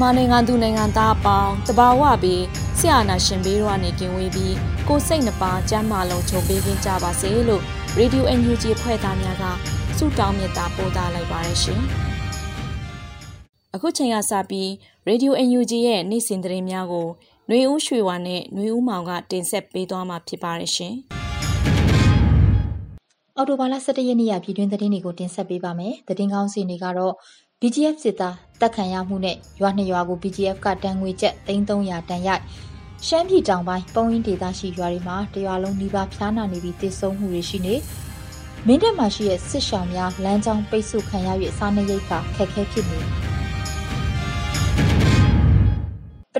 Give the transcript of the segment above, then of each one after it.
မြန်မာနိုင်ငံသူနိုင်ငံသားအပေါင်းတဘာဝပြီးဆရာနာရှင်ဘေးတို့ကနေကင်ဝေးပြီးကိုစိတ်နှပါကျမ်းမာလုံးချုပ်ပေးခြင်းကြပါစေလို့ Radio NUG ဖွဲ့သားများကဆုတောင်းမေတ္တာပို့သလိုက်ပါတယ်ရှင်။အခုချိန်ကစပြီး Radio NUG ရဲ့နေ့စဉ်သတင်းများကိုຫນွေဦးရွှေဝါနဲ့ຫນွေဦးမောင်ကတင်ဆက်ပေးသွားမှာဖြစ်ပါတယ်ရှင်။ အော်တိုဘာလ17ရက်နေ့ရပြည်တွင်းသတင်းတွေကိုတင်ဆက်ပေးပါမယ်။သတင်းကောင်းစီတွေကတော့ BGF စစ်သား တပ်ခံရမှုနဲ့ရွာနှစ်ရွာကို BGF ကတန်ငွေကျပ်300တန်ရိုက်ရှမ်းပြည်တောင်ပိုင်းပုံရင်းဒေသရှိရွာတွေမှာတရွာလုံးနှီးပါဖျားနာနေပြီးတည်ဆုံမှုတွေရှိနေမင်းတပ်မှာရှိတဲ့စစ်ရှောင်များလမ်းကြောင်းပိတ်ဆို့ခံရ၍စားနေရိတ်ကခက်ခဲဖြစ်နေပ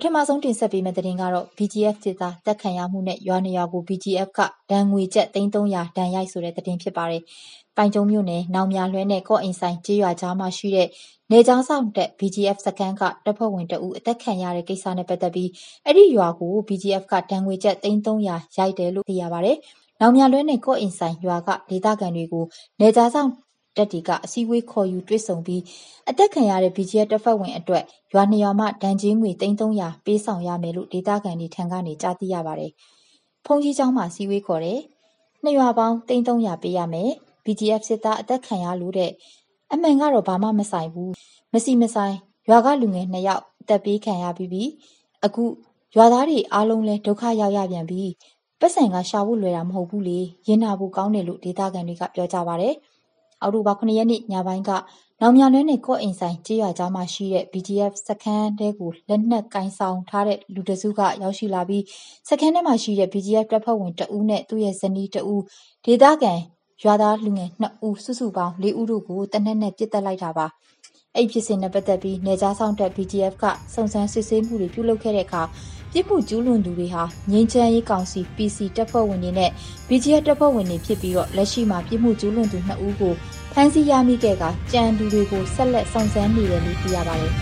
ထမဆုံးတင်ဆက်ပေးမယ့်သတင်းကတော့ BGF စစ်သားတပ်ခံရမှုနဲ့ရွာနေရွာကို BGF ကဒဏ်ငွေကျပ်300ဒဏ်ရိုက်ဆိုတဲ့သတင်းဖြစ်ပါတယ်။ပိုင်ကျုံမြို့နယ်နောင်မြလွဲနဲ့ကော့အိမ်ဆိုင်ကျေးရွာကြားမှာရှိတဲ့နေချောင်းဆောင်တက် BGF စကန်ကတပ်ဖွဲ့ဝင်တအူအသက်ခံရတဲ့ကိစ္စနဲ့ပတ်သက်ပြီးအဲ့ဒီရွာကို BGF ကဒဏ်ငွေကျပ်300ရိုက်တယ်လို့သိရပါတယ်။နောင်မြလွဲနဲ့ကော့အိမ်ဆိုင်ရွာကဒေသခံတွေကိုနေချောင်းဆောင် တပ်တွေက အစည်းအဝေးခေါ်ယူတွေ့ဆုံပြီး အသတ်ခံရတဲ့ BGF တပ်ဖွဲ့ဝင်အတွက် ရွာ ၂ ရွာမှ ဒဏ်ကြေးငွေ သိန်း ၃၀၀ ပေးဆောင်ရမယ်လို့ ဒေသခံတွေထံကနေ ကြားသိရပါတယ်။ဘုန်းကြီးကျောင်းမှာ အစည်းအဝေးခေါ်တယ်။၂ ရွာပေါင်း သိန်း ၃၀၀ ပေးရမယ်။ BGF စစ်သား အသတ်ခံရလို့တဲ့။အမှန်ကတော့ ဘာမှမဆိုင်ဘူး။မဆီမဆိုင် ရွာကလူငယ် ၂ ယောက် အသတ်ပေးခံရပြီးပြီ။အခု ရွာသားတွေအားလုံးလည်း ဒုက္ခရောက်ရပြန်ပြီ။ပိုက်ဆံက ရှာဖို့လွယ်တာ မဟုတ်ဘူးလေ။ရင်နာဖို့ကောင်းတယ်လို့ ဒေသခံတွေက ပြောကြပါတယ်။ အောက်တိုဘာ9ရက်နေ့ညပိုင်းကနောင်မြလွဲနဲ့ကော့အိမ်ဆိုင်ကျေးရွာကြားမှာရှိတဲ့ BGF စခန်းတဲကိုလက်နက်ကင်ဆောင်ထားတဲ့လူတစုကရောက်ရှိလာပြီးစခန်းထဲမှာရှိတဲ့ BGF တပ်ဖွဲ့ဝင်တဦးနဲ့သူ့ရဲ့ဇနီးတဦးဒေသခံရွာသားလူငယ်2ဦးစုစုပေါင်း4ဦးတို့ကိုတနက်နဲ့ပြစ်တက်လိုက်တာပါအဲ့ဖြစ်စဉ်နဲ့ပတ်သက်ပြီးနေကြားဆောင်တက် BGF ကစုံစမ်းစစ်ဆေးမှုတွေပြုလုပ်ခဲ့တဲ့အခါ ပြစ်မှုကျူးလွန်သူတွေဟာငင်းချမ်းရေးကောင်စီ PC တပ်ဖွဲ့ဝင်တွေနဲ့ BGF တပ်ဖွဲ့ဝင်တွေဖြစ်ပြီးတော့လက်ရှိမှာပြစ်မှုကျူးလွန်သူ2ဦးကိုဖမ်းဆီးရမိခဲ့ကကြံသူတွေကိုဆက်လက်စုံစမ်းနေတယ်လို့သိရပါတယ်။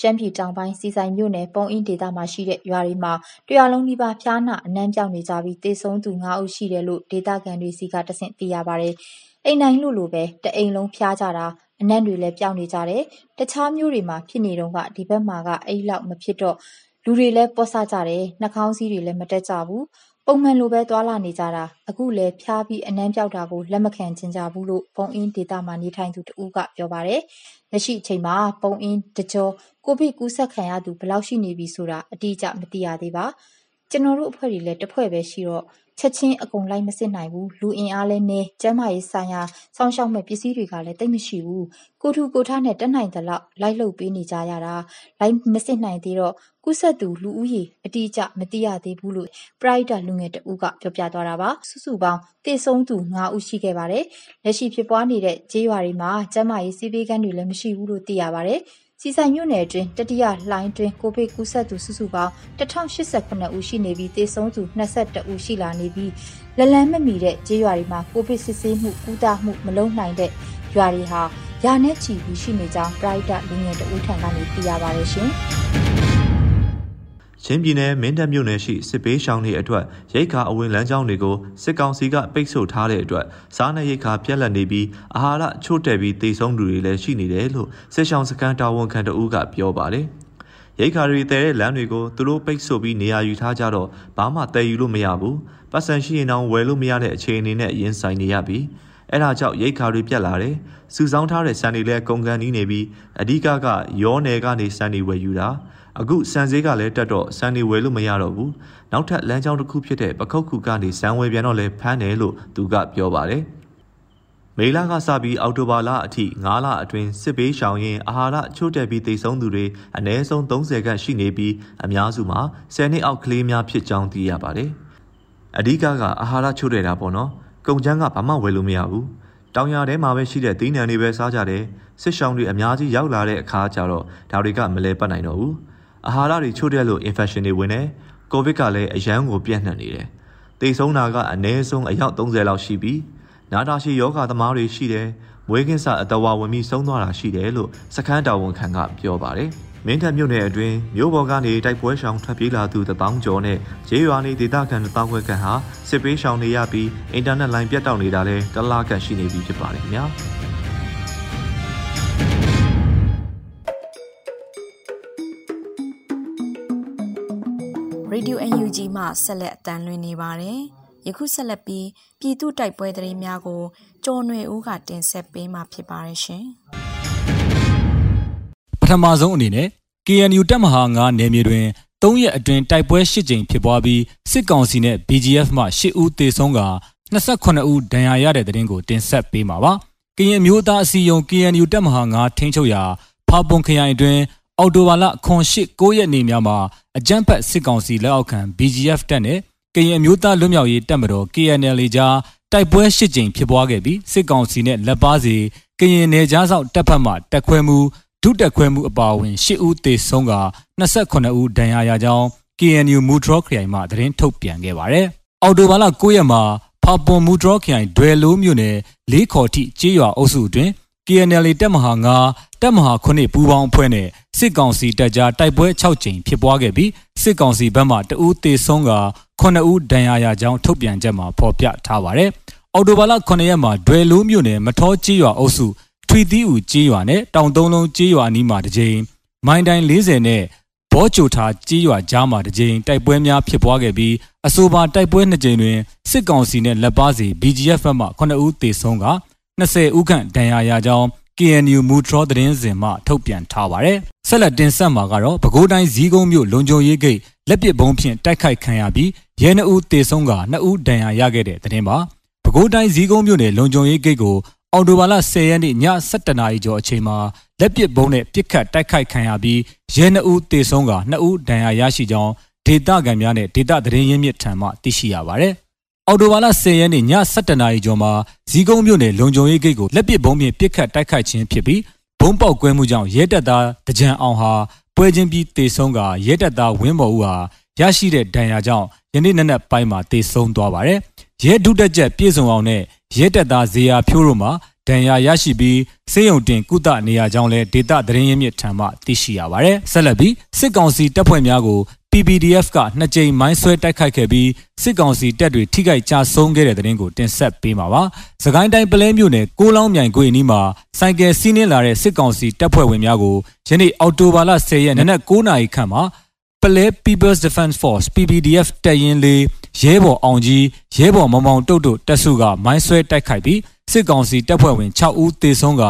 ရှမ်းပြည်တောင်ပိုင်းစီဆိုင်မြို့နယ်ပုံအင်းဒေသမှာရှိတဲ့ရွာတွေမှာတရွာလုံးဒီပါဖျားနာအနှမ်းပြောင်းနေကြပြီးတေဆုံးသူ9ဦးရှိတယ်လို့ဒေသခံတွေစီကတဆင့်သိရပါတယ်။အိမ်နိုင်လို့လို့ပဲတအိမ်လုံးဖျားကြတာ အနံ့တွေလည်းပြောင်းနေကြတယ်။တခြားမျိုးတွေမှာ ဖြစ်နေတော့ကဒီဘက်မှာက အဲ့လောက် မဖြစ်တော့ လူတွေလည်း ပောဆကြတယ်။နှာခေါင်းစည်းတွေလည်း မတက်ကြဘူး။ပုံမှန်လိုပဲ သွာလာနေကြတာ အခုလည်း ဖျားပြီး အနံ့ပြောက်တာကို လက်မခံချင်ကြဘူးလို့ ပုံအင်းဒေတာမှာ နေထိုင်သူတဦးက ပြောပါတယ်။လက်ရှိအချိန်မှာ ပုံအင်း တကြော ကိုဗစ်ကူးစက်ခံရသူ ဘယ်လောက်ရှိနေပြီဆိုတာ အတိအကျ မသိရသေးပါ။ကျွန်တော်တို့အဖွဲ့တွေလည်းတစ်ဖွဲ့ပဲရှိတော့ ချက်ချင်းအကုန်လိုက်မစစ်နိုင်ဘူးလူအင်အားလည်းနည်းကျန်းမာရေးဆိုင်ရာစောင့်ရှောက်မဲ့ပစ္စည်းတွေကလည်းတိတ်မရှိဘူးကိုထူကိုထားနဲ့တက်နိုင်သလောက်လိုက်လုပ်ပေးနေကြရတာလိုက်မစစ်နိုင်သေးတော့ကုဆက်သူလူဦးရေအတိအကျမသိရသေးဘူးလို့ပရိုက်တာလူငယ်တဦးကပြောပြသွားတာပါစုစုပေါင်းတည်ဆုံးသူ9ဦးရှိခဲ့ပါတယ်လက်ရှိဖြစ်ပွားနေတဲ့ကြေးရွာတွေမှာကျန်းမာရေးစီးပေးကမ်းတွေလည်းမရှိဘူးလို့သိရပါတယ် စီဆိုင်မြို့နယ်အတွင်းတတိယလှိုင်းတွင်ကိုဗစ်ကူးစက်သူစုစုပေါင်း1089ဦးရှိနေပြီးသေဆုံးသူ22ဦးရှိလာနေပြီးလလန်းမမီတဲ့ကြေးရွာတွေမှာကိုဗစ်စစ်ဆေးမှုကုသမှုမလုပ်နိုင်တဲ့ရွာတွေဟာရာနဲ့ချီပြီးရှိနေကြောင်းပရိုက်တာလူငယ်တဦးထံကနေသိရပါတယ်ရှင်။ ချင်းပြည်နယ်မင်းတပ်မြို့နယ်ရှိစစ်ပေးရှောင်းတွေအတွက်ရိတ်ခါအဝင်လမ်းကြောင်းတွေကိုစစ်ကောင်စီကပိတ်ဆို့ထားတဲ့အတွက်စားနပ်ရိတ်ခါပြက်လက်နေပြီးအာဟာရချို့တဲ့ပြီးတေဆုံးသူတွေလည်းရှိနေတယ်လို့စစ်ရှောင်းစကန်တာဝန်ခံတအူးကပြောပါတယ်ရိတ်ခါတွေတဲတဲ့လမ်းတွေကိုသူတို့ပိတ်ဆို့ပြီးနေရာယူထားကြတော့ဘာမှတည်ယူလို့မရဘူးပတ်စံရှိရင်တောင်ဝယ်လို့မရတဲ့အခြေအနေနဲ့ရင်ဆိုင်နေရပြီအဲ့ဒါကြောင့်ရိတ်ခါတွေပြတ်လာတယ်စူဆောင်းထားတဲ့စံတွေလည်းကုန်ကန်နီးနေပြီးအဓိကကရောနယ်ကနေစံတွေဝယ်ယူတာ အခုစံစည်းကလည်းတက်တော့စံတွေဝယ်လို့မရတော့ဘူးနောက်ထပ်လမ်းကြောင်းတစ်ခုဖြစ်တဲ့ပခုတ်ခုကနေစံဝယ်ပြန်တော့လဲဖမ်းတယ်လို့သူကပြောပါတယ်မေလကစပြီးအောက်တိုဘာလအထိ9လအတွင်းစစ်ပေးရှောင်ရင်အာဟာရချို့တက်ပြီးတိတ်ဆုံးသူတွေအနည်းဆုံး30ခန့်ရှိနေပြီးအများစုမှာ10နှစ်အောက်ကလေးများဖြစ်ကြောင်းသိရပါတယ်။အဓိကကအာဟာရချို့တဲ့တာပေါ့နော်။ကုန်ချမ်းကဘာမှဝယ်လို့မရဘူး။တောင်ရထဲမှာပဲရှိတဲ့သီးနှံတွေပဲစားကြတယ်။စစ်ရှောင်တွေအများကြီးရောက်လာတဲ့အခါကျတော့ဒါတွေကမလဲပတ်နိုင်တော့ဘူး။ အာဟာရတွေချို့တဲ့လို့ infection တွေဝင်တယ်။ကိုဗစ်ကလည်းအရန်ကိုပြန့်နှံ့နေတယ်။တိတ်ဆုံးတာကအနည်းဆုံးအယောက်30လောက်ရှိပြီးနာတာရှိယောဂသမားတွေရှိတယ်မွေးကင်းစအတဝါဝင်ပြီးဆုံးသွားတာရှိတယ်လို့စခန်းတာဝန်ခံကပြောပါတယ်မင်းထက်မြို့နယ်အတွင်းမြို့ပေါ်ကနေတိုက်ပွဲရှောင်ထွက်ပြေးလာသူတပေါင်းကျော်နဲ့ရေရွာနေဒေသခံတပေါင်းခွဲခန့်ဟာစစ်ပေးရှောင်နေရပြီးအင်တာနက်လိုင်းပြတ်တောက်နေတာလဲတလားကန့်ရှိနေပြီဖြစ်ပါတယ်ခင်ဗျာ ဒီယို UNG မှဆက်လက်အတန်းလွှင့်နေပါတယ်။ယခုဆက်လက်ပြီးပြည်သူတိုက်ပွဲသတင်းများကိုကျော်နွယ်ဦးကတင်ဆက်ပေးမှာဖြစ်ပါတယ်ရှင်ပထမဆုံးအနေနဲ့ KNU တပ်မဟာ9နယ်မြေတွင်၃ရက်အတွင်းတိုက်ပွဲ၈ကြိမ်ဖြစ်ပွားပြီးစစ်ကောင်စီနဲ့ BGF မှ၈ဦးသေဆုံးက28ဦးဒဏ်ရာရတဲ့တဲ့တင်ကိုတင်ဆက်ပေးမှာပါ။ကရင်မျိုးသားအစည်းအရုံး KNU တပ်မဟာ9ထိန်းချုပ်ရာဖာပွန်ခရိုင်အတွင်း အော်တိုဘာလခွန်၈9ရက်နေ့များမှာအကြမ်းဖက်စစ်ကောင်စီလက်အောက်ခံ BGF တပ်နဲ့ကရင်အမျိုးသားလွတ်မြောက်ရေးတပ်မတော် KNL ကြားတိုက်ပွဲ၈ကြိမ်ဖြစ်ပွားခဲ့ပြီးစစ်ကောင်စီနဲ့လက်ပါစီကရင်နယ်ကြားဆောက်တပ်ဖက်မှတက်ခွဲမှုဒုတက်ခွဲမှုအပါအဝင်၈ဦးသေဆုံးက28ဦးဒဏ်ရာရကြောင်း KNU မူထရောခရိုင်မှသတင်းထုတ်ပြန်ခဲ့ပါတယ်။အော်တိုဘာလ9ရက်မှာဖာပွန်မူထရောခရိုင်ဒွယ်လိုးမြို့နယ်လေးခေါ်ထိကျေးရွာအုပ်စုအတွင်း KNL တပ်မဟာ9တပ်မဟာ9ပူးပေါင်းအဖွဲ့နဲ့စစ်ကောင်စီတပ်ကြားတိုက်ပွဲ6ကြိမ်ဖြစ်ပွားခဲ့ပြီးစစ်ကောင်စီဘက်မှတအူးသေဆုံးက9ဦးဒဏ်ရာရကြောင်းထုတ်ပြန်ချက်မှာဖော်ပြထားပါတယ်။အော်တိုဘာလ9ရက်မှာဒွယ်လိုးမြို့နယ်မထောကြီးရွာအုပ်စုထွီသီးဦးကြီးရွာနဲ့တောင်သုံးလုံးကြီးရွာနီးမှာတစ်ကြိမ်မိုင်းတိုင်း40နဲ့ဘောချိုထာကြီးရွာကြားမှာတစ်ကြိမ်တိုက်ပွဲများဖြစ်ပွားခဲ့ပြီးအဆိုပါတိုက်ပွဲနှစ်ကြိမ်တွင်စစ်ကောင်စီနဲ့လက်ပါစီ BGF ဘက်မှ9ဦးသေဆုံးက 20ဦးခန့်ဒဏ်ရာရကြောင်း KNU မူထရောသတင်းစင်မှထုတ်ပြန်ထားပါတယ်။ဆက်လက်တင်ဆက်မှာကတော့ပဲခူးတိုင်းဇီးကုန်းမြို့လုံခြုံရေးဂိတ်လက်ပစ်ဘုံဖြင့်တိုက်ခိုက်ခံရပြီးရဲနှဦးတေဆုံးက2ဦးဒဏ်ရာရခဲ့တဲ့သတင်းပါ။ပဲခူးတိုင်းဇီးကုန်းမြို့နယ်လုံခြုံရေးဂိတ်ကိုအော်တိုဘာလ10ရက်နေ့ည7:00နာရီကျော်အချိန်မှာလက်ပစ်ဘုံနဲ့ပစ်ခတ်တိုက်ခိုက်ခံရပြီးရဲနှဦးတေဆုံးက2ဦးဒဏ်ရာရရှိကြောင်းဒေသခံများနဲ့ဒေသသတင်းရင်းမြစ်ထံမှသိရှိရပါတယ်။ အော်တိုဘာလ10ရက်နေ့ည7:00နာရီကျော်မှာဇီးကုန်းမြို့နယ်လုံခြုံရေးဂိတ်ကိုလက်ပစ်ဘုံဖြင့်ပစ်ခတ်တိုက်ခိုက်ခြင်းဖြစ်ပြီးဘုံပေါက်ကွဲမှုကြောင့်ရဲတပ်သားတကြံအောင်ဟာပွဲချင်းပြီးတေဆုံးကရဲတပ်သားဝင်းမော်ဦးဟာရရှိတဲ့ဒဏ်ရာကြောင့်ယနေ့နက်နက်ပိုင်းမှာတေဆုံးသွားပါတယ်။ရဲဒုတက်ချက်ပြေဆုံးအောင်နဲ့ရဲတပ်သားဇေယျဖြိုးတို့မှာဒဏ်ရာရရှိပြီးစေယုံတင်ကုသနေရကြောင်းလဲဒေတာသတင်းရင်းမြစ်ထံမှသိရှိရပါတယ်။ဆက်လက်ပြီးစစ်ကောင်စီတပ်ဖွဲ့များကို PPDF ကနှစ်ကြိမ်မိုင်းဆွဲတိုက်ခိုက်ခဲ့ပြီးစစ်ကောင်စီတပ်တွေထိခိုက်ကြဆုံးခဲ့တဲ့တဲ့တင်ကိုတင်ဆက်ပေးမှာပါ။စကိုင်းတိုင်းပလဲမြို့နယ်ကိုလောင်းမြိုင်ကွေအနီးမှာစိုက်ကယ်စီးနင်းလာတဲ့စစ်ကောင်စီတပ်ဖွဲ့ဝင်များကိုယနေ့အောက်တိုဘာလ10ရက်နနက်9နာရီခန့်မှာပလဲ People's Defense Force PPDF တပ်ရင်းလေး ရဲဘော်အောင်ကြီးရဲဘော်မောင်မောင်တုတ်တုတ်တပ်စုကမိုင်းဆွဲတိုက်ခိုက်ပြီးစစ်ကောင်စီတပ်ဖွဲ့ဝင်6ဦးသေဆုံးက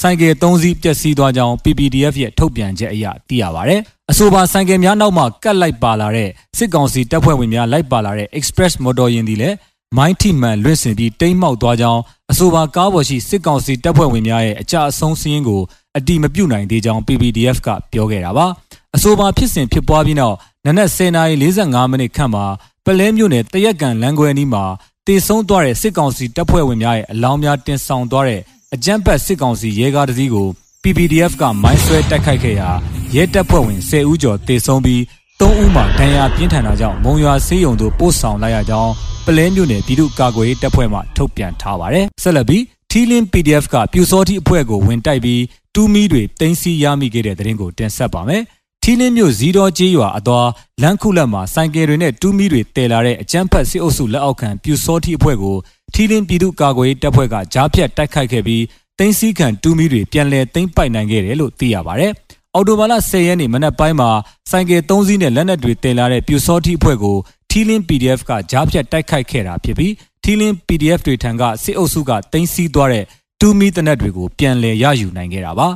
ဆိုင်ကယ်3စီးပျက်စီးသွားကြောင်း PPDF ရဲ့ထုတ်ပြန်ချက်အရသိရပါဗျ။အဆိုပါဆိုင်ကယ်များနောက်မှကတ်လိုက်ပါလာတဲ့စစ်ကောင်စီတပ်ဖွဲ့ဝင်များလိုက်ပါလာတဲ့ Express Motor ယာဉ်ဒီလည်းမိုင်းထိမှန်လွင့်စင်ပြီးတိမ်းမောက်သွားကြောင်းအဆိုပါကားပေါ်ရှိစစ်ကောင်စီတပ်ဖွဲ့ဝင်များရဲ့အကြအဆုံးစည်းရင်းကိုအတိမပြုတ်နိုင်သေးကြောင်း PPDF ကပြောခဲ့တာပါ။ အဆိုပါဖြစ်စဉ်ဖြစ်ပွားပြီးနောက်နနက်10:45မိနစ်ခန့်မှာပလဲမြို့နယ်တရက်ကန်လမ်းခွဲနီးမှာတေဆုံးသွားတဲ့စစ်ကောင်စီတပ်ဖွဲ့ဝင်များရဲ့အလောင်းများတင်ဆောင်သွားတဲ့အကြမ်းဖက်စစ်ကောင်စီရဲကားတစ်စီးကို PPDF ကမိုင်းဆွဲတိုက်ခိုက်ခဲ့ရာရဲတပ်ဖွဲ့ဝင်10ဦးကျော်တေဆုံးပြီး3ဦးမှာဒဏ်ရာပြင်းထန်တာကြောင့်မုံရွာဆေးရုံသို့ပို့ဆောင်လိုက်ရကြောင်းပလဲမြို့နယ်ပြည်သူ့ကာကွယ်ရေးတပ်ဖွဲ့မှထုတ်ပြန်ထားပါတယ်။ဆက်လက်ပြီးထီလင်း PDF ကပြူစောတိအဖွဲ့ကိုဝင်တိုက်ပြီးတူးမီတွေတင်စီရမိခဲ့တဲ့တဲ့ရင်ကိုတင်ဆက်ပါမယ်။ ထီလင်းမြို့ဇီးတော်ကျေးရွာအသွာလမ်းခုလက်မှာဆိုင်ကယ်တွေနဲ့တူးမီတွေတည်လာတဲ့အကြမ်းဖက်စစ်အုပ်စုလက်အောက်ခံပြူစောတိအဖွဲ့ကိုထီလင်းပြည်သူ့ကာကွယ်ရေးတပ်ဖွဲ့ကကြားဖြတ်တိုက်ခိုက်ခဲ့ပြီးတင်းစည်းခံတူးမီတွေပြန်လည်သိမ်းပိုက်နိုင်ခဲ့တယ်လို့သိရပါဗျအော်တိုဘာလ10ရက်နေ့မနက်ပိုင်းမှာစိုင်ကယ်3စီးနဲ့လက်နက်တွေတင်လာတဲ့ပြူစောတိအဖွဲ့ကိုထီလင်း PDF ကကြားဖြတ်တိုက်ခိုက်ခဲ့တာဖြစ်ပြီးထီလင်း PDF တွေထံကစစ်အုပ်စုကတင်စီသွားတဲ့တူမီတနက်တွေကိုပြန်လည်ရယူနိုင်ခဲ့တာပါ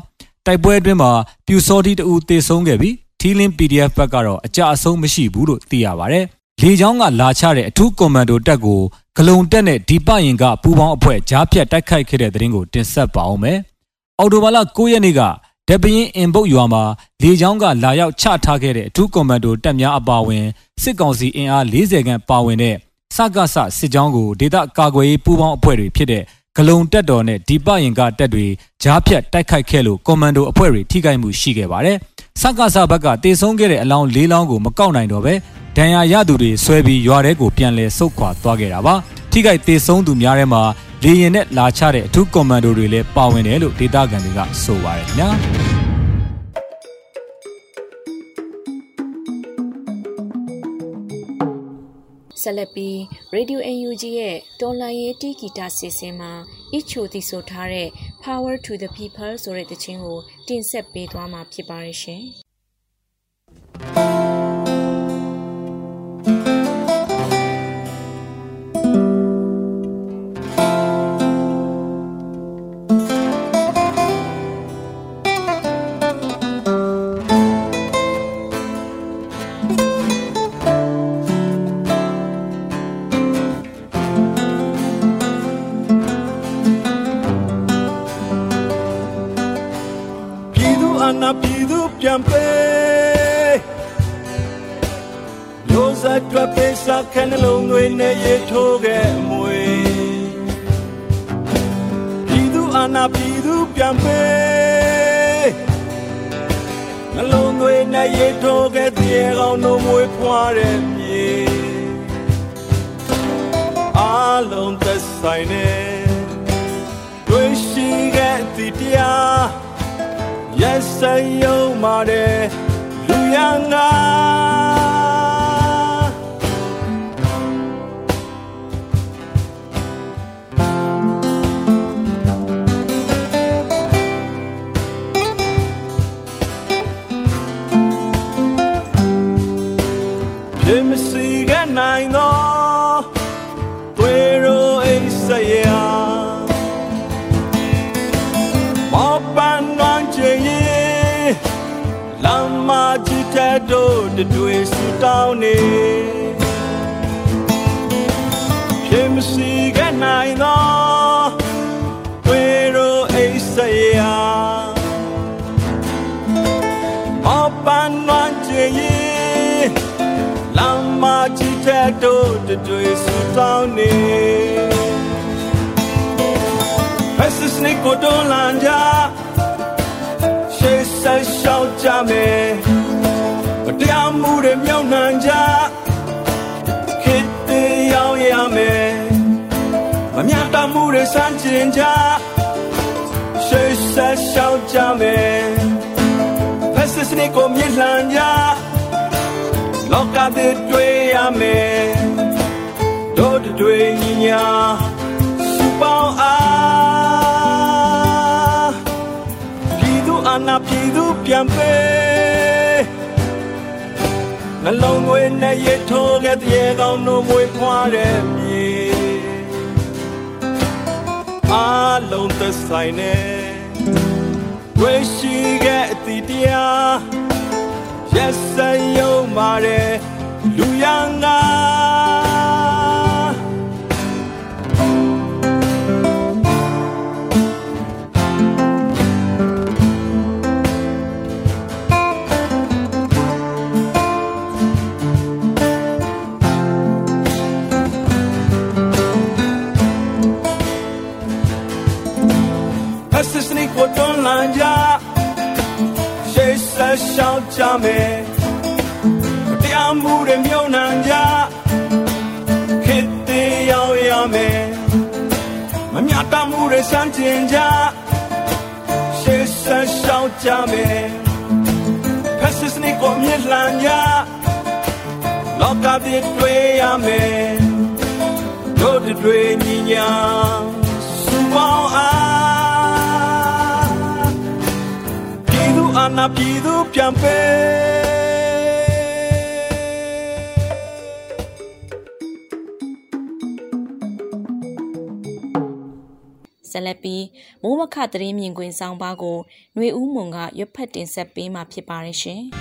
တိုက်ပွဲအတွင်းမှာပြူစောတိတဦးတေဆုံးခဲ့ပြီးထီလင်း PDF ဘက်ကတော့အကြအဆုံးမရှိဘူးလို့သိရပါတယ်လေချောင်းကလာချတဲ့အထူးကွန်မန်ဒိုတပ်ကိုဂလုံတက်နဲ့ဒီပရင်ကပူပေါင်းအဖွဲ့ကြားဖြတ်တိုက်ခိုက်ခဲ့တဲ့တဲ့ရင်ကိုတင်ဆက်ပါအောင်မယ်။အော်တိုဘာလ9ရက်နေ့ကဒပရင်အင်ဘုတ်ရွာမှာလေချောင်းကလာရောက်ချထားခဲ့တဲ့အထူးကွန်မန်ဒိုတပ်များအပါအဝင်စစ်ကောင်စီအင်အား40ခန့်ပါဝင်တဲ့စကစစစ်ကြောင်းကိုဒေသကာကွယ်ရေးပူးပေါင်းအဖွဲ့တွေဖြစ်တဲ့ ဂလုံတက်တော်နဲ့ဒီပရင်ကတပ်တွေကြားဖြတ်တိုက်ခိုက်ခဲ့လို့ကွန်မန်ဒိုအဖွဲ့တွေထိခိုက်မှုရှိခဲ့ပါတယ်။စကစဘက်ကတေဆုံးခဲ့တဲ့အလောင်း၄လောင်းကိုမကောက်နိုင်တော့ပဲဒဏ်ရာရသူတွေဆွဲပြီးရွာထဲကိုပြန်လဲဆုတ်ခွာသွားခဲ့တာပါထိခိုက်တေဆုံးသူများထဲမှာလေရင်နဲ့လာချတဲ့အထူးကွန်မန်ဒိုတွေလည်းပါဝင်တယ်လို့ဒေတာကန်တွေကဆိုပါတယ်ခင်ဗျာ ဆက်လက်ပြီး Radio UNG ရဲ့တော်လိုင်းရေးတီဂီတာစီစဉ်မှာအချိုတီဆိုထားတဲ့ Power to the People ဆိုတဲ့တခြင်းကိုတင်ဆက်ပေးသွားမှာဖြစ်ပါရဲ့ရှင်။ snake ကိုတွ န်းလန်ကြရှေ့ဆက်လျှောက်ကြမယ်တရား မြတ်တမှုတွေစမ်းကျင်ကြရှေ့ဆက်လျှောက်ကြမယ်ဖက်စစ်စနစ်ကိုမြစ်လှန်ကြလောကတဲ့တွေ့ရမယ်တို့တွေညီညာစူပေါင်းအားအာနာပြည်သူပြန်ပေးနှလုံးသွေးနဲ့ရထိုးခဲ့တဲ့ကောင်းတို့မွေးဖွားတဲ့ အားလုံးသက်ဆိုင်နေဝေရှိခဲ့အတီတရား Yes ယုံမာတဲ့လူရန် ရှောက်ကြမယ်တရားမှုတွေမြုံနှံကြခေတ္တရောက်ရမယ်မမြတ်တမှုတွေစမ်းကျင်ကြရှေ့ဆက်ရှောက်ကြမယ် Assistant ကိုမြစ်လန်ကြလောကပြည့်တွေ့ရမယ်တို့တွေညီညာစူပေါင်းအား နာပြည်သူပြန်ပေးဆက်လက်ပြီးမိုးမခသတင်းမြင်ကွင်းဆောင်ပါကိုຫນွေဦးမွန်ကရွတ်ဖက်တင်ဆက်ပေးမှာဖြစ်ပါတယ်ရှင်။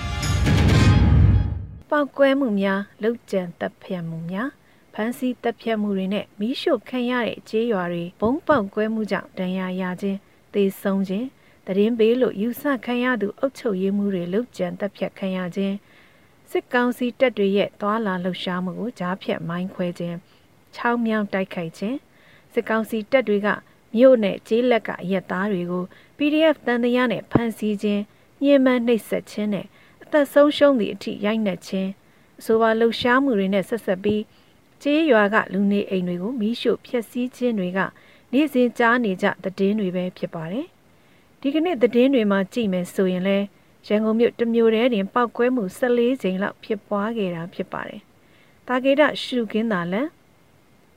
ပောက်ကွဲမှုများလှုပ်ကြံတပ်ဖြတ်မှုများဖမ်းဆီးတပ်ဖြတ်မှုတွေနဲ့မိရှုခံရတဲ့ကြေးရွာတွေဘုံပေါက်ကွဲမှုကြောင့်ဒဏ်ရာရခြင်းသေဆုံးခြင်း တရင်ပေးလို့ယူဆခံရသူအုပ်ချုပ်ရေးမှုတွေလှုပ်ကြံတပ်ဖြတ်ခံရခြင်းစစ်ကောင်စီတပ်တွေရဲ့သွာလာလှုပ်ရှားမှုကိုကြားဖြတ်မိုင်းခွဲခြင်းချောင်းမြောင်းတိုက်ခိုက်ခြင်းစစ်ကောင်စီတပ်တွေကမြို့နယ်ကျေးလက်ကရက်သားတွေကို PDF တန်တရားနဲ့ဖမ်းဆီးခြင်းညှဉ်းပန်းနှိပ်စက်ခြင်းနဲ့အသက်ဆုံးရှုံးသည့်အထိရိုက်နှက်ခြင်းအဆိုပါလှုပ်ရှားမှုတွေနဲ့ဆက်ဆက်ပြီးကျေးရွာကလူနေအိမ်တွေကိုမီးရှို့ဖျက်ဆီးခြင်းတွေက နေ့စဉ်ကြားနေကြသတင်းတွေပဲဖြစ်ပါတယ်။ ဒီကနေ့သတင်းတွေမှာကြည့်မယ်ဆိုရင်လဲရန်ကုန်မြို့တမျိုးတည်းတင်ပောက်ကွဲမှု14ချိန်လောက်ဖြစ်ပွားခဲ့တာဖြစ်ပါတယ်။တာကေဒရှုကင်းသာလန်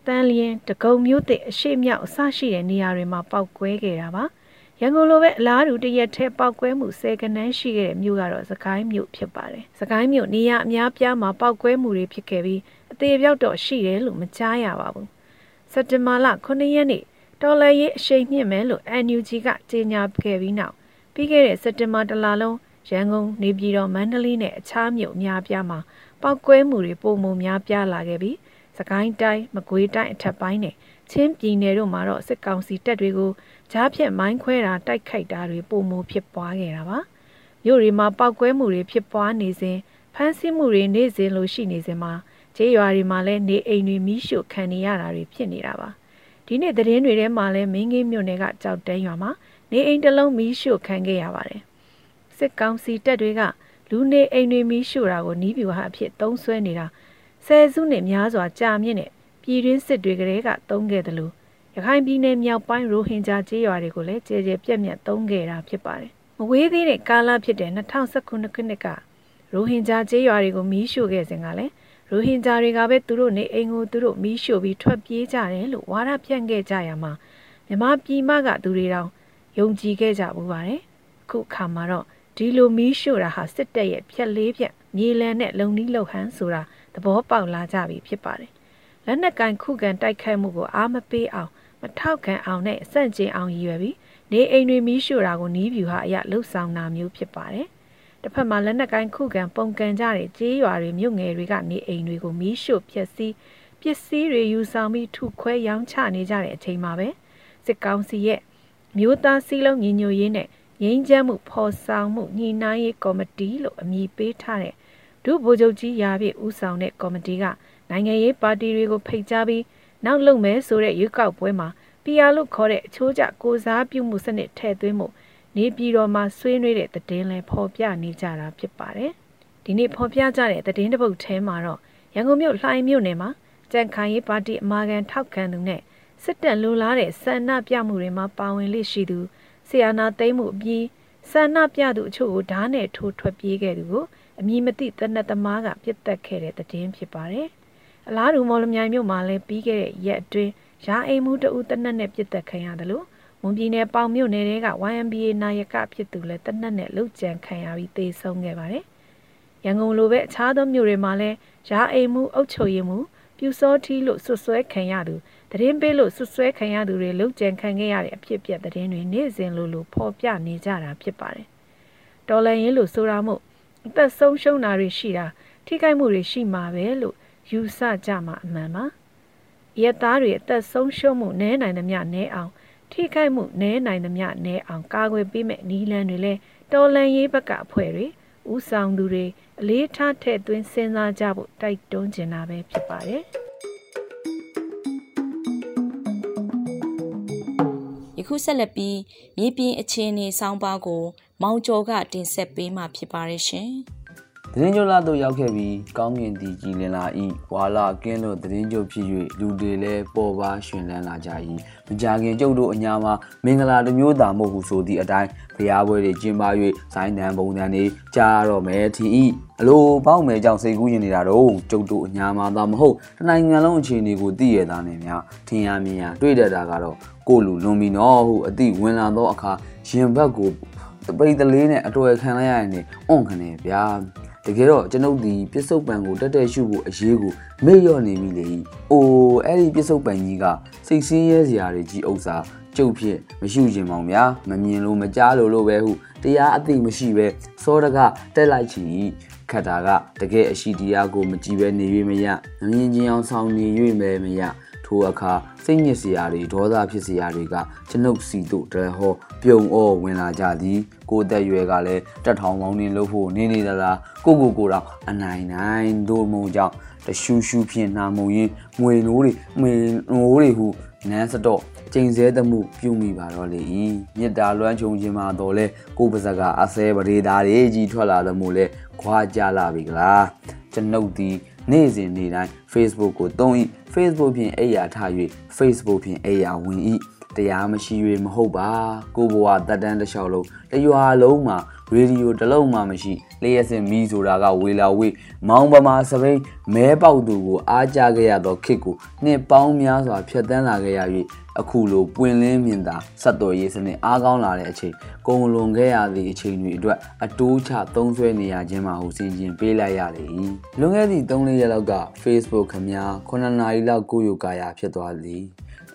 တန်လျင်တကုံမျိုးသစ်အရှိမြောက်အဆရှိတဲ့နေရာတွေမှာပောက်ကွဲခဲ့တာပါ။ရန်ကုန်လိုပဲအလားတူတရက်ထဲပောက်ကွဲမှုဆယ်ကနန်းရှိခဲ့တဲ့မြို့ကတော့စကိုင်းမြို့ဖြစ်ပါတယ်။စကိုင်းမြို့နေရာအများပြားမှာပောက်ကွဲမှုတွေဖြစ်ခဲ့ပြီးအသေးပြောက်တော့ရှိတယ်လို့မကြားရပါဘူး။စက်တင်ဘာလ9ရက်နေ့ တော်လရေးအရှိန်မြင့်မယ်လို့ NUG ကကြေညာခဲ့ပြီးနောက်ပြီးခဲ့တဲ့စက်တင်ဘာတလလုံးရန်ကုန်နေပြည်တော်မန္တလေးနဲ့အခြားမြို့အများပြားမှာပောက်ကွဲမှုတွေပုံမှန်များပြားလာခဲ့ပြီးစကိုင်းတိုင်းမကွေးတိုင်းအထက်ပိုင်းနဲ့ချင်းပြည်နယ်တို့မှာတော့စစ်ကောင်စီတပ်တွေကိုကြားဖြတ်မိုင်းခွဲတာတိုက်ခိုက်တာတွေပုံမှန်ဖြစ်ပွားခဲ့တာပါမြို့တွေမှာပောက်ကွဲမှုတွေဖြစ်ပွားနေစဉ်ဖမ်းဆီးမှုတွေနေ့စဉ်လိုရှိနေစဉ်မှာခြေရွာတွေမှာလည်းနေအိမ်တွေမီးရှို့ခံနေရတာတွေဖြစ်နေတာပါ ဒီနေ့သတင်းတွေထဲမှာလည်းမင်းကြီးမြို့နယ်ကကြောက်တန်းရွာမှာနေအိမ်တစ်လုံးမီးရှို့ခံခဲ့ရပါတယ်စစ်ကောင်စီတပ်တွေကလူနေအိမ်တွေမီးရှို့တာကိုနီးပြူဟာအဖြစ်သုံးဆွဲနေတာဆယ်စုနှစ်များစွာကြာမြင့်တဲ့ပြည်တွင်းစစ်တွေကလေးကသုံးခဲ့တယ်လို့ရခိုင်ပြည်နယ်မြောက်ပိုင်းရိုဟင်ဂျာကျေးရွာတွေကိုလည်းကြေကြေပြက်ပြက်သုံးခဲ့တာဖြစ်ပါတယ်။မဝေးသေးတဲ့ကာလဖြစ်တဲ့2019ခုနှစ်ကရိုဟင်ဂျာကျေးရွာတွေကိုမီးရှို့ခဲ့စဉ်ကလည်း ရိုဟင်ဂျာတွေကပဲသူတို့နေအိမ်ကိုသူတို့မီးရှို့ပြီးထွက်ပြေးကြတယ်လို့ဝါဒဖြန့်ခဲ့ကြရမှာမြမပြည်မကသူတွေတောင်ယုံကြည်ခဲ့ကြဘူးပါတယ်။ခုခါမှာတော့ဒီလိုမီးရှို့တာဟာစစ်တပ်ရဲ့ဖြက်လေးဖြက်မြေလံနဲ့လုံနီးလုံဟန်းဆိုတာသဘောပေါက်လာကြပြီဖြစ်ပါတယ်။လက်နက်ကင်ခုခံတိုက်ခိုက်မှုကိုအားမပေးအောင်မထောက်ခံအောင်နဲ့စန့်ကျင်အောင်ရည်ရွယ်ပြီးနေအိမ်တွေမီးရှို့တာကိုနီးဗျူဟာအရလှုပ်ဆောင်တာမျိုးဖြစ်ပါတယ်။ တစ်ဖက်မှာလက်နက်ကင်ခုခံပုံကန်ကြတဲ့ကြေးရွာတွေမြို့ငယ်တွေကနေအိမ်တွေကိုမီးရှို့ဖျက်ဆီးပစ္စည်းတွေယူဆောင်ပြီးထုခွဲရောင်းချနေကြတဲ့အချိန်မှာပဲစစ်ကောင်စီရဲ့မျိုးသားစည်းလုံးညီညွတ်ရေးနဲ့ငြိမ်းချမ်းမှုဖော်ဆောင်မှုညှိနှိုင်းရေးကော်မတီလို့အမည်ပေးထားတဲ့ဒုဗိုလ်ချုပ်ကြီးရာပြည့်ဦးဆောင်တဲ့ကော်မတီကနိုင်ငံရေးပါတီတွေကိုဖိတ်ကြားပြီးနောက်လုပ်မယ်ဆိုတဲ့ရွေးကောက်ပွဲမှာ PR လို့ခေါ်တဲ့အချိုးကျကိုစားပြုမှုစနစ်ထည့်သွင်းမှု နေပြည်တော်မှာဆွေးနွေးတဲ့သတင်းလဲဖော်ပြနေကြတာဖြစ်ပါတယ်။ဒီနေ့ဖော်ပြကြတဲ့သတင်းတစ်ပုဒ်ထဲမှာတော့ရန်ကုန်မြို့လှိုင်မြို့နယ်မှာကြံခိုင်ရေးပါတီအမာခံထောက်ခံသူနဲ့စစ်တပ်လိုလားတဲ့ဆန္ဒပြမှုတွေမှာပါဝင်လိရှိသူဆီယာနာသိမ်းမှုအပြီးဆန္ဒပြသူအချို့ကိုဓာတ်နဲ့ထိုးထွက်ပြေးခဲ့သူကိုအမည်မသိတနက်သမားကပြစ်တက်ခဲ့တဲ့သတင်းဖြစ်ပါတယ်။အလားတူမော်လမြိုင်မြို့မှာလည်းပြီးခဲ့တဲ့ရက်အတွင်းရာအိမ်မှုတအူးတနက်နဲ့ပြစ်တက်ခံရတယ်လို့ မွန်ပြည်နယ်ပေါင်မြို့နယ်က YMBA နာယကဖြစ်သူလည်းတနက်နဲ့လှုပ်ကြံခံရပြီးသေဆုံးခဲ့ပါတယ်။ရန်ကုန်လိုပဲအခြားသောမြို့တွေမှာလည်းရာအိမ်မှုအုပ်ချုပ်ရေးမှုပြူစောထီလို့ဆွဆွဲခံရသူသတင်းပေးလို့ဆွဆွဲခံရသူတွေလှုပ်ကြံခံခဲ့ရတဲ့အဖြစ်အပျက်သတင်းတွေနေ့စဉ်လိုလိုဖော်ပြနေကြတာဖြစ်ပါတယ်။တော်လန်ရင်လို့ဆိုတာမို့အသက်ဆုံးရှုံးတာတွေရှိတာထိခိုက်မှုတွေရှိမှာပဲလို့ယူဆကြမှာအမှန်ပါရဲသားတွေအသက်ဆုံးရှုံးမှုနည်းနိုင်သမျှနည်းအောင် ထိခိုက်မှုနည်းနိုင်သမျှနည်းအောင်ကာကွယ်ပေးမဲ့နီးလန်းတွေလည်းတော်လန်ရေးဘက်ကအဖွဲ့တွေဥဆောင်သူတွေအလေးထားထည့်သွင်းစဉ်းစားကြဖို့တိုက်တွန်းနေတာပဲဖြစ်ပါတယ်ယခုဆက်လက်ပြီးမြေပြင်အခြေအနေဆောင်းပါးကို မောင်ကျော်ကတင်ဆက်ပေးမှာဖြစ်ပါတယ်ရှင်။ သတင်းကြိုလာတို့ရောက်ခဲ့ပြီးကောင်းကင်တီကြီးလင်လာဤဝါလာကင်းလို့သတင်းကြိုဖြစ်၍လူတွေလည်းပေါ်ပါရှင်လန်းလာကြ၏မကြခင်ကျုပ်တို့အညာမှာမင်္ဂလာတစ်မျိုးသာမဟုတ်ဟုဆိုသည့်အတိုင်းဖျားပွဲတွေကျင်းပ၍ဇိုင်းတန်ပုံစံတွေကြားတော့မယ်ထီဤအလိုပေါက်မယ်ကြောင့်စိတ်ကူးရင်နေတာတော့ကျုပ်တို့အညာမှာသာမဟုတ်တနိုင်ငံလုံးအခြေအနေကိုသိရတာနဲ့များထင်ရမြင်ရတွေ့တတ်တာကတော့ကိုလူလွန်ပြီနော်ဟုအသည့်ဝင်လာသောအခါရင်ဘတ်ကိုပိတ်တလေးနဲ့အတော်ခံလိုက်ရရင်လည်းအွန်ခနေဗျာ တကယ်တော့ကျွန်ုပ်ဒီပြစ္ဆုတ်ပံကိုတက်တက်ရှုဖို့အရေးကိုမေ့လျော့နေပြီလေ။အိုးအဲ့ဒီပြစ္ဆုတ်ပံကြီးကစိတ်ဆင်းရဲစရာတွေကြီးဥစ္စာကျုပ်ဖြစ်မရှိခြင်းမောင်ဗျာမမြင်လို့မကြားလို့လို့ပဲဟုတရားအသိမရှိပဲစောတကတက်လိုက်ချီခတ်တာကတကယ်အရှိတရားကိုမကြည့်ပဲနေ၍မရမမြင်ချင်းအောင်ဆောင်နေ၍ပဲမရထိုအခါ စိတ်ညစ်စရာတွေဒေါသဖြစ်စရာတွေကကျွန်ုပ်စီတို့တရဟောပြုံဩဝင်လာကြသည်ကိုသက်ရွယ်ကလည်းတက်ထောင်ပေါင်းနေလို့ဖို့နေနေသလားကိုကိုကိုတော့အနိုင်နိုင်တို့မုံကြောင့်တရှူရှူဖြင့်နှာမုံရင်ငွေနိုးတွေငွေနိုးတွေဟုနန်းစတော့ကျိန်စဲသမှုပြုမိပါတော့လေဤမြစ်တာလွမ်းချုံခြင်းမှာတော့လဲကိုပါဇက်ကအစဲပရိသားတွေကြီးထွက်လာသမှုလဲခွာကြလာပြီကလားကျွန်ုပ်ဒီနေ့စဉ်နေ့တိုင်း Facebook ကိုသုံး၏။ Facebook ဖြင့်အိယာထား၍ Facebook ဖြင့်အိယာဝင်၏တရားမရှိ၍မဟုတ်ပါကိုဘဝတက်တန်းတစ်လျှောက်လုံးတရွာလုံးမှာ ရေဒီယိုတစ်လုံးမှမရှိလျှက်စင်မီဆိုတာကဝေလာဝေးမောင်ပမာစပိန်မဲပေါက်သူကိုအားကြခဲ့ရသောခစ်ကိုနှစ်ပေါင်းများစွာဖျက်ဆီးလာခဲ့ရ၍အခုလိုပွင့်လင်းမြင်သာဆက်တော်ရေးစနစ်အားကောင်းလာတဲ့အချိန်ကုံလွန်ခဲ့ရသည့်အချိန်တွေအတွက်အတိုးချသုံးဆွဲနေရခြင်းမှာဟုစင်ကျင်ပေးလိုက်ရလေ၏လွန်ခဲ့သည့်3-4ရက်လောက်က Facebook ခမများ9နာရီလောက်ကိုယုကာယာဖြစ်သွားသည်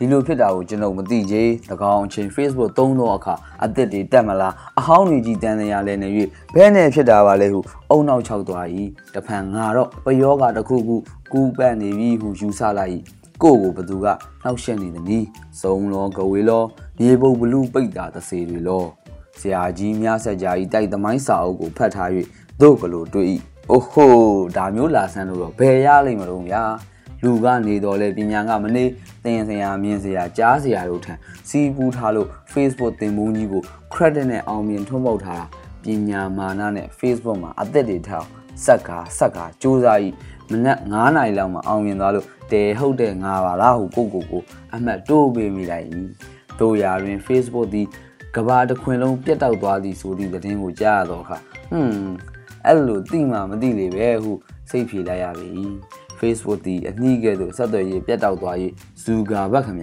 ဒီလိုဖြစ်တာကိုကျွန်တော်မသိသေး၎င်းအချိန် Facebook သုံးသောအခါအသစ်တွေတက်မလားအဟောင်းတွေကြီးတန်းနေရလဲနေ၍ဘဲနဲ့ဖြစ်တာပါလဲဟုအုံနောက်ချောက်သွား၏တဖန်ငါတော့ပယောဂတစ်ခုခုကူးပတ်နေပြီဟုယူဆလိုက်၏ကိုကိုဘသူကနှောက်ရှက်နေသည်နီးစုံလောကဝေလောမြေပုံဘလူးပိတ်တာသစေတွေလောဆရာကြီးမြဆက်ကြာကြီးတိုက်သမိုင်းစာအုပ်ကိုဖတ်ထား၍တို့ဘလို့တွေ့၏အိုဟိုဒါမျိုးလာဆန်းလို့တော့ဘယ်ရလိမ့်မလို့ဗျာ လူကနေတော့လေပညာကမနေသင်စရာမြင်စရာကြားစရာတို့ထံစီးပူးထားလို့ Facebook သင်ပုံးကြီးကို credit နဲ့အောင်မြင်ထွန်းပေါက်ထားတာပညာမာနနဲ့ Facebook မှာအသက်တွေထောက်စက်ကာစက်ကာစူးစမ်း၏မနက်9နာရီလောက်မှာအောင်မြင်သွားလို့တဲဟုတ်တဲ့ငါပါလားဟုကိုကိုကိုအမှတ်တိုးပေးမိလိုက်၏တို့ရာတွင် Facebook သည်ကဘာတစ်ခွင်လုံးပြတ်တောက်သွားသည်ဆိုသည့်သတင်းကိုကြားရတော့အခါဟွန်းအဲ့လိုသိမှမသိလေပဲဟုစိတ်ဖြေလိုက်ရပြီ Facebook သည်အနှီးကဲ့သို့ဆက်သွယ်ရေးပြတ်တောက်သွား၍ဇူဂါဘတ်ခမ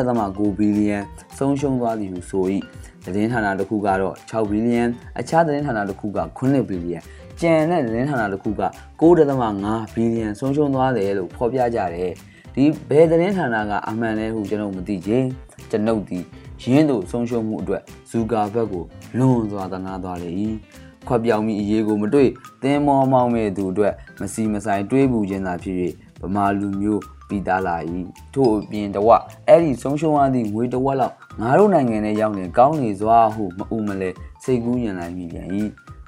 9.9ဘီလီယံဆုံးရှုံးသွားသည်ဟုဆို၏သတင်းဌာနတစ်ခုကတော့6ဘီလီယံအခြားသတင်းဌာနတစ်ခုက9ဘီလီယံကျန်တဲ့သတင်းဌာနတစ်ခုက9.5ဘီလီယံဆုံးရှုံးသွားတယ်လို့ဖော်ပြကြတယ်ဒီဘယ်သတင်းဌာနကအမှန်လဲဟုကျွန်တော်မသိချင်းကျွန်ုပ်ဒီရင်းတို့ဆုံးရှုံးမှုအတွက်ဇူဂါဘတ်ကိုလွန်စွာသနာသွားလေ၏ ခွက်ပြောင်မိအရေးကိုမတွေ့သင်းမောမောင်းမဲ့သူအတွက်မစီမဆိုင်တွေးပူခြင်းသာဖြစ်၍ဗမာလူမျိုးပြီးသားလာ၏ထို့အပြင်တဝအဲ့ဒီဆုံးရှုံးရသည့်ငွေတဝက်လောက်ငါတို့နိုင်ငံထဲရောက်နေကောင်းနေစွာဟုမအူမလဲစိတ်ကူးညံလိုက်မိပြန်၏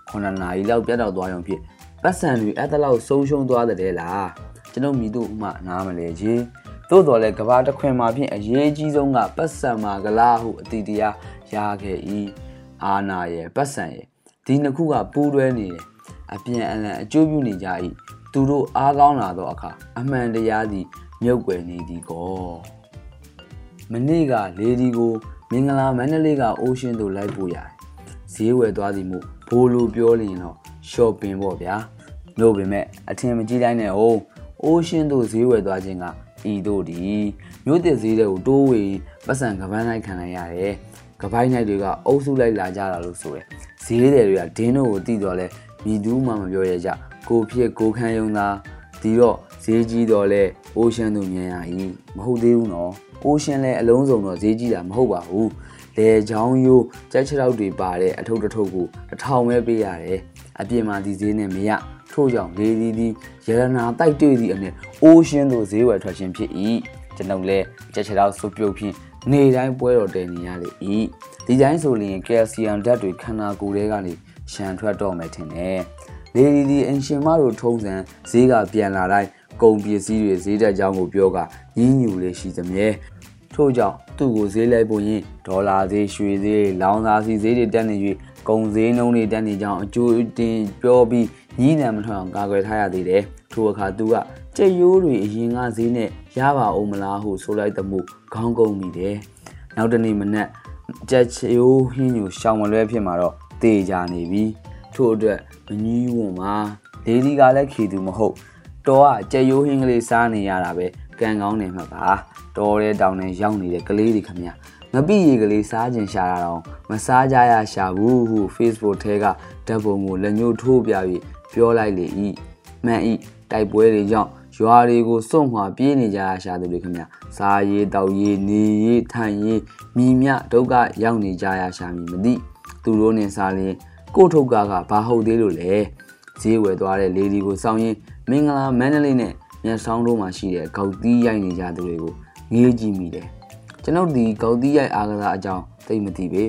ခုနှစ်နာရီလောက်ပြတ်တော့သွားရုံဖြင့်ပတ်စံတွေအဲ့တလောက်ဆုံးရှုံးသွားတဲ့လားကျွန်ုပ်မိတို့ဥမနားမလဲကြီးသို့တော်လဲကဘာတခွင်မှာဖြင့်အရေးကြီးဆုံးကပတ်စံမှာကလားဟုအတိတရားရခဲ့၏အာနာရဲ့ပတ်စံရဲ့ ဒီနှစ်ခုကပူးတွဲနေတယ်အပြန်အလှန်အကျိုးပြုနေကြ၏သူတို့အားကောင်းလာသောအခါအမှန်တရားသည်မြုပ်ွယ်နေသည်ကောမနေ့ကလေဒီကိုမင်္ဂလာမန္တလေးကအိုးရှင်းသို့လိုက်ပို့ရတယ်ဈေးဝယ်သွားသည်မို့ဘိုးလိုပြောလျင်တော့ shopping ပေါ့ဗျာလို့ပေမဲ့အထင်မကြီးတိုင်းနဲ့ဟုတ်အိုးရှင်းသို့ဈေးဝယ်သွားခြင်းကဤတို့ဒီမြို့တစ်ဈေးတွေကိုတိုးဝေပတ်စံကပန်းလိုက်ခံလိုက်ရတယ်ကပိုင်းနိုင်တွေကအုပ်စုလိုက်လာကြတာလို့ဆိုရယ် ဈေးတယ်တွေကဒင်းတို့ကိုတီးတော့လဲမိသူမှမပြောရကြကိုဖြစ်ကိုခန်းယုံသာဒီတော့ဈေးကြီးတော့လဲအိုးရှင်းသူမြင်ရ၏မဟုတ်သေးဘူးနော်အိုးရှင်းလဲအလုံးစုံတော့ဈေးကြီးတာမဟုတ်ပါဘူးလေချောင်းရိုးကြက်ချောက်တွေပါတဲ့အထုပ်တစ်ထုပ်ကိုတစ်ထောင်ပဲပေးရတယ်အပြင်မှာဒီဈေးနဲ့မရထို့ကြောင့်လေဒီဒီရတနာတိုက်တွေ့သည့်အနေအိုးရှင်းသူဈေးဝယ်ထွက်ခြင်းဖြစ်၏ကျွန်ုပ်လည်းကြက်ချောက်စုပ်ပြုတ်ဖြင့်နေတိုင်းပွဲတော်တည်နေရလေ၏ ဒီတိုင်းဆိုရင်ကယ်လ်ဆီယမ်ဓာတ်တွေခန္ဓာကိုယ်ထဲကနေရှန်ထွက်တော့မယ်ထင်တယ်လေဒီဒီအင်ရှင်မတို့ထုံးစံဈေးကပြန်လာတိုင်းကုန်ပစ္စည်းတွေဈေးတက်ကြောင်းကိုပြောကညင်းညူလေးရှိသမျှထို့ကြောင့်သူ့ကိုဈေးလိုက်ဖို့ရင်ဒေါ်လာဈေးရွှေဈေးလောင်စာဆီဈေးတွေတက်နေ၍ကုန်ဈေးနှုန်းတွေတက်နေကြောင်းအကျိုးတင်ပြောပြီးညီးနံမထွက်အောင်ကာကွယ်ထားရသေးတယ်ထိုအခါသူကကြက်ရိုးတွေအရင်ကဈေးနဲ့ရပါအောင်မလားဟုဆိုလိုက်တဲ့မှုခေါင်းကုန်မိတယ်နောက်တနေ့မနက် ကြက်ချိုးဟင်းညူရှောင်းမလွဲဖြစ်မှာတော့တေကြနေပြီထို့အတွက်မကြီးဝွန်မှာဒေဒီကလည်းခေသူမဟုတ်တော်ကကြက်ရိုးဟင်းကလေးစားနေရတာပဲကံကောင်းနေမှာပါတော်တဲ့တောင်နဲ့ရောက်နေတဲ့ကလေးတွေခမငပိရေကလေးစားကျင်ရှာတာတော့မစားကြရရှာဘူးဟု Facebook ထဲကဓာတ်ပုံကိုလက်ညှိုးထိုးပြပြီးပြောလိုက်လေ၏မှန်၏တိုက်ပွဲတွေကြောင့် ရွာတွေကိုစွန့်ခွာပြေးနေကြရရှာသူတွေခင်ဗျစားရေးတောက်ရေးနေရေးထိုင်ရေးမိမြဒုက္ခရောက်နေကြရရှာမည်မသိသူတို့နဲ့စားရင်ကိုထုတ်ကားကဘာဟုတ်သေးလို့လဲဈေးဝယ်သွားတဲ့လေဒီကိုစောင်းရင်မင်္ဂလာမန္တလေးနဲ့မြတ်ဆောင်တို့မှာရှိတဲ့ကောက်တီးရိုက်နေကြသူတွေကိုငေးကြည့်မိတယ်ကျွန်ုပ်ဒီကောက်တီးရိုက်အားကစားအကြောင်းသိမသိပေ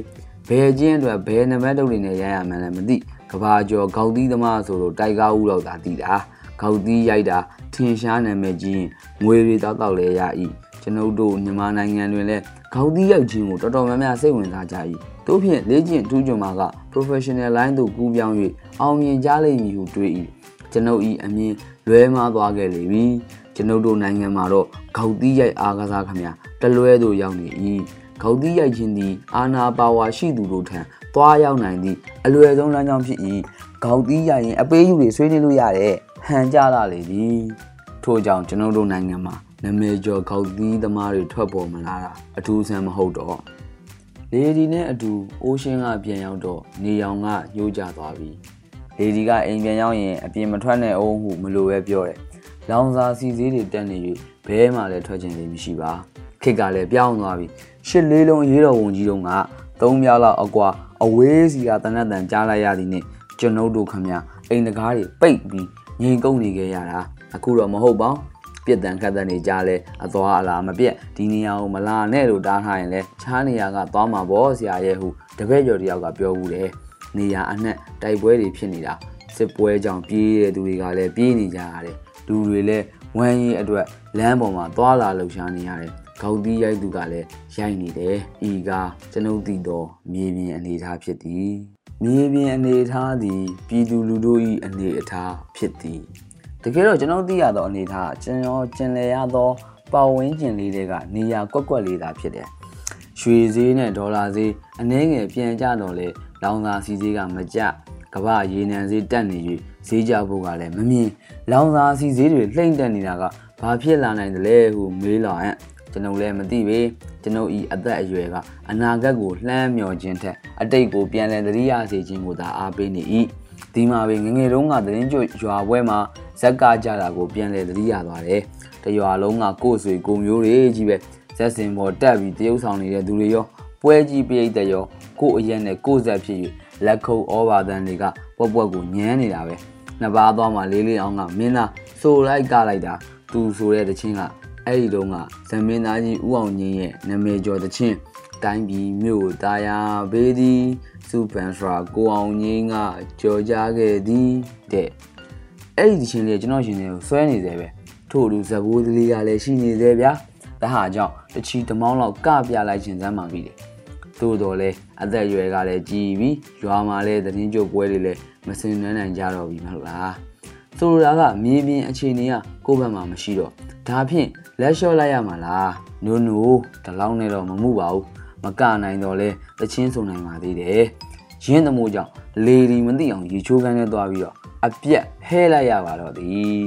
ဘယ်ချင်းအတွက်ဘယ်နံပါတ်တုပ်တွေနဲ့ရိုက်ရမှန်းလည်းမသိကဘာကျော်ကောက်တီးသမားဆိုလို့တိုက်ကားဦးတော့သာသိတာ ကောက်တီးရိုက်တာထင်ရှားနာမည်ကြီးငွေတွေတောက်တောက်လဲရ၏ကျွန်ုပ်တို့မြန်မာနိုင်ငံတွင်လည်းခေါင်းသီးရိုက်ခြင်းကိုတော်တော်များများစိတ်ဝင်စားကြ၏တို့ဖြင့်လေ့ကျင့်ထူးချွန်မှာက professional line သို့ကူးပြောင်း၍အောင်မြင်ကြလိမ့်မည်ဟုတွေး၏ကျွန်ုပ်၏အမြင်လွဲမှားသွားခဲ့လေပြီကျွန်ုပ်တို့နိုင်ငံမှာတော့ခေါင်းသီးရိုက်အားကစားခမတလွဲသို့ရောက်နေ၏ခေါင်းသီးရိုက်ခြင်းသည်အာနာပါဝါရှိသူတို့ထံသွားရောက်နိုင်သည့်အလွယ်ဆုံးလမ်းကြောင်းဖြစ်၏ခေါင်းသီးရိုက်ရင်အပေးယူတွေဆွေးနွေးလို့ရတယ် ဟန်ကြလာလေသည်ထို့ကြောင့်ကျွန်ုပ်တို့နိုင်ငံမှာနာမည်ကျော်ခေါက်သီးသမားတွေထွက်ပေါ်မလာတာအထူးဆန်းမဟုတ်တော့လေဒီနဲ့အတူအိုးရှင်းကပြန်ရောက်တော့နေရောင်ကညှိုးကြသွားပြီလေဒီကအိမ်ပြန်ရောက်ရင်အပြင်မထွက်နဲ့အောင်ဟုမလိုပဲပြောတယ်လောင်စာစီစည်းတွေတက်နေ၍ဘဲမှလည်းထွက်ခြင်းလည်းမရှိပါခစ်ကလည်းပြောင်းသွားပြီရှစ်လေးလုံးရေးတော်ဝန်ကြီးတို့ကသုံးမြောက်လောက်အကွာအဝေးစီကတနတ်တန်ကြားလိုက်ရသည်နဲ့ကျွန်ုပ်တို့ခမအိမ်တကားတွေပိတ်ပြီး ငြိမ်ကုန်နေကြရတာအခုတော့မဟုတ်ပါဘူးပြက်တန်ခတ်တဲ့နေကြလဲအသွားအလာမပြက်ဒီနေရာကိုမလာနဲ့လို့တားထားရင်လဲချားနေရာကသွားမှာပေါ့ဆရာရဲ့ဟုတပည့်ကျော်တယောက်ကပြောဘူးတယ်နေရာအနှက်တိုက်ပွဲတွေဖြစ်နေတာစစ်ပွဲကြောင့်ပြေးတဲ့သူတွေကလည်းပြေးနေကြရတယ်လူတွေလည်းဝမ်းရည်အတွက်လမ်းပေါ်မှာသွားလာလှုပ်ရှားနေရတယ်ခေါင်းသီးရိုက်သူကလည်းရိုက်နေတယ်ဤကကျွန်ုပ်သိတော့မြေပြင်အနေအထားဖြစ်သည် မြေပြင်အနေအထားသည်ပြည်သူလူထု၏အနေအထားဖြစ်သည်တကယ်တော့ကျွန်တော်သိရသောအနေထားကျွန်တော်ကျင်လည်ရသောပတ်ဝန်းကျင်လေးတွေကနေရာကွက်ကွက်လေးသာဖြစ်တယ်ရွှေဈေးနဲ့ဒေါ်လာဈေးအနည်းငယ်ပြန်ကျတော့လေလောင်စာစီဈေးကမကျကမ္ဘာရေနံဈေးတက်နေ၍ဈေးကြဖို့ကလည်းမမြင်လောင်စာစီဈေးတွေလှိမ့်တက်နေတာကဘာဖြစ်လာနိုင်တယ်လဲဟုမေးလာဟဲ့ ကျွန်ုပ်လည်းမသိပေကျွန်ုပ်ဤအသက်အရွယ်ကအနာဂတ်ကိုလှမ်းမြော်ခြင်းထက်အတိတ်ကိုပြန်လည်သတိရစေခြင်းကိုသာအားပေးနေ၏ဒီမှာပဲငငယ်တုန်းကသတင်းကြွရွာပွဲမှာဇက်ကကြတာကိုပြန်လည်သတိရသွားတယ်။တရွာလုံးကကို့ဆွေကိုမျိုးတွေကြီးပဲဇက်စင်ပေါ်တက်ပြီးတရုပ်ဆောင်နေတဲ့သူတွေရောပွဲကြီးပိတ်တဲ့ရောကို့အရက်နဲ့ကို့ဇက်ဖြစ်၍လက်ခုပ်ဩဘာသန်တွေကပွက်ပွက်ကိုညမ်းနေတာပဲ။နှစ်ပါးသွားမှလေးလေးအောင်ကမင်းသားဆိုလိုက်ကလိုက်တာသူဆိုတဲ့တချင်းက အဲ့ဒီတုန်းကဇမင်းသားကြီးဦးအောင်ကြီးရဲ့နာမည်ကျော်တချင်းတိုင်းပြည်မြို့တာယာဘေးသည်စုပန်စရာကိုအောင်ငင်းကကြော်ကြားခဲ့သည်တဲ့အဲ့ဒီချင်းလေးကျွန်တော်ရှင်တွေကိုဆွဲနေသေးပဲထို့လူဇဘိုးလေးကလည်းရှိနေသေးဗျာဒါဟာကြောင့်တချီတမောင်းလောက်ကပြလိုက်ခြင်းစမ်းမှပြီလေသို့တော်လဲအသက်အရွယ်ကလည်းကြီးပြီရွာမှာလည်းသတင်းကြုတ်ပွဲတွေလည်းမစင်နှမ်းနိုင်ကြတော့ပြီမဟုတ်လားဆိုလိုတာကမြေပြင်အခြေအနေကကိုယ့်ဘက်မှာမရှိတော့ဒါဖြင့် လက်လျှော့လိုက်ရမှာလားနိုးနိုးဒီလောက်နဲ့တော့မမှုပါဘူးမကနိုင်တော့လဲတချင်းဆုံနိုင်ပါသေးတယ်ရင်းသမိုးကြောင့်လေဒီမသိအောင်ရေချိုးကန်းနဲ့သွားပြီးတော့အပြက်ဟဲလိုက်ရပါတော့သည်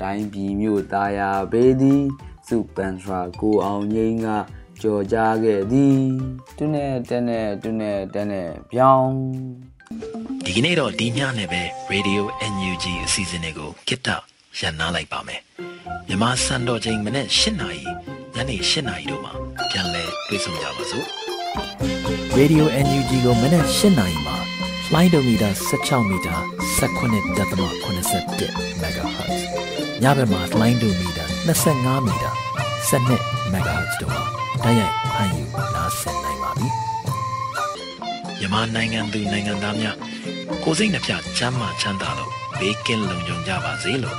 တိုင်းပြည်မြို့သားယာဘေးသည်စုပန်ထရာကိုအောင်ငိမ့်ကကြော်ကြားခဲ့သည်သူနဲ့တန်းနဲ့သူနဲ့တန်းနဲ့ပြောင်းဒီကနေ့တော့ဒီညနဲ့ပဲ Radio NUG အစီအစဉ်လေးကိုကိတ္တရန်နာလိုက်ပါမယ် မြမစံတော်ချိန်မနေ့၈နာရီညနေ၈နာရီတို့မှာပြန်လည်တွေ့ဆုံကြပါစို့ Radio NUG ကိုမနက်၈နာရီမှာ flight meter 16 meter 19.87 MHz ညဘက်မှာ flight meter 25 meter 12 MHz တို့မှာတိုက်ရိုက်ဖမ်းယူနားဆင်နိုင်ပါပြီမြန်မာနိုင်ငံသူနိုင်ငံသားများကိုစိတ်နှပြချမ်းမာချမ်းသာလို့ဘေးကင်းလုံခြုံကြပါစေလို့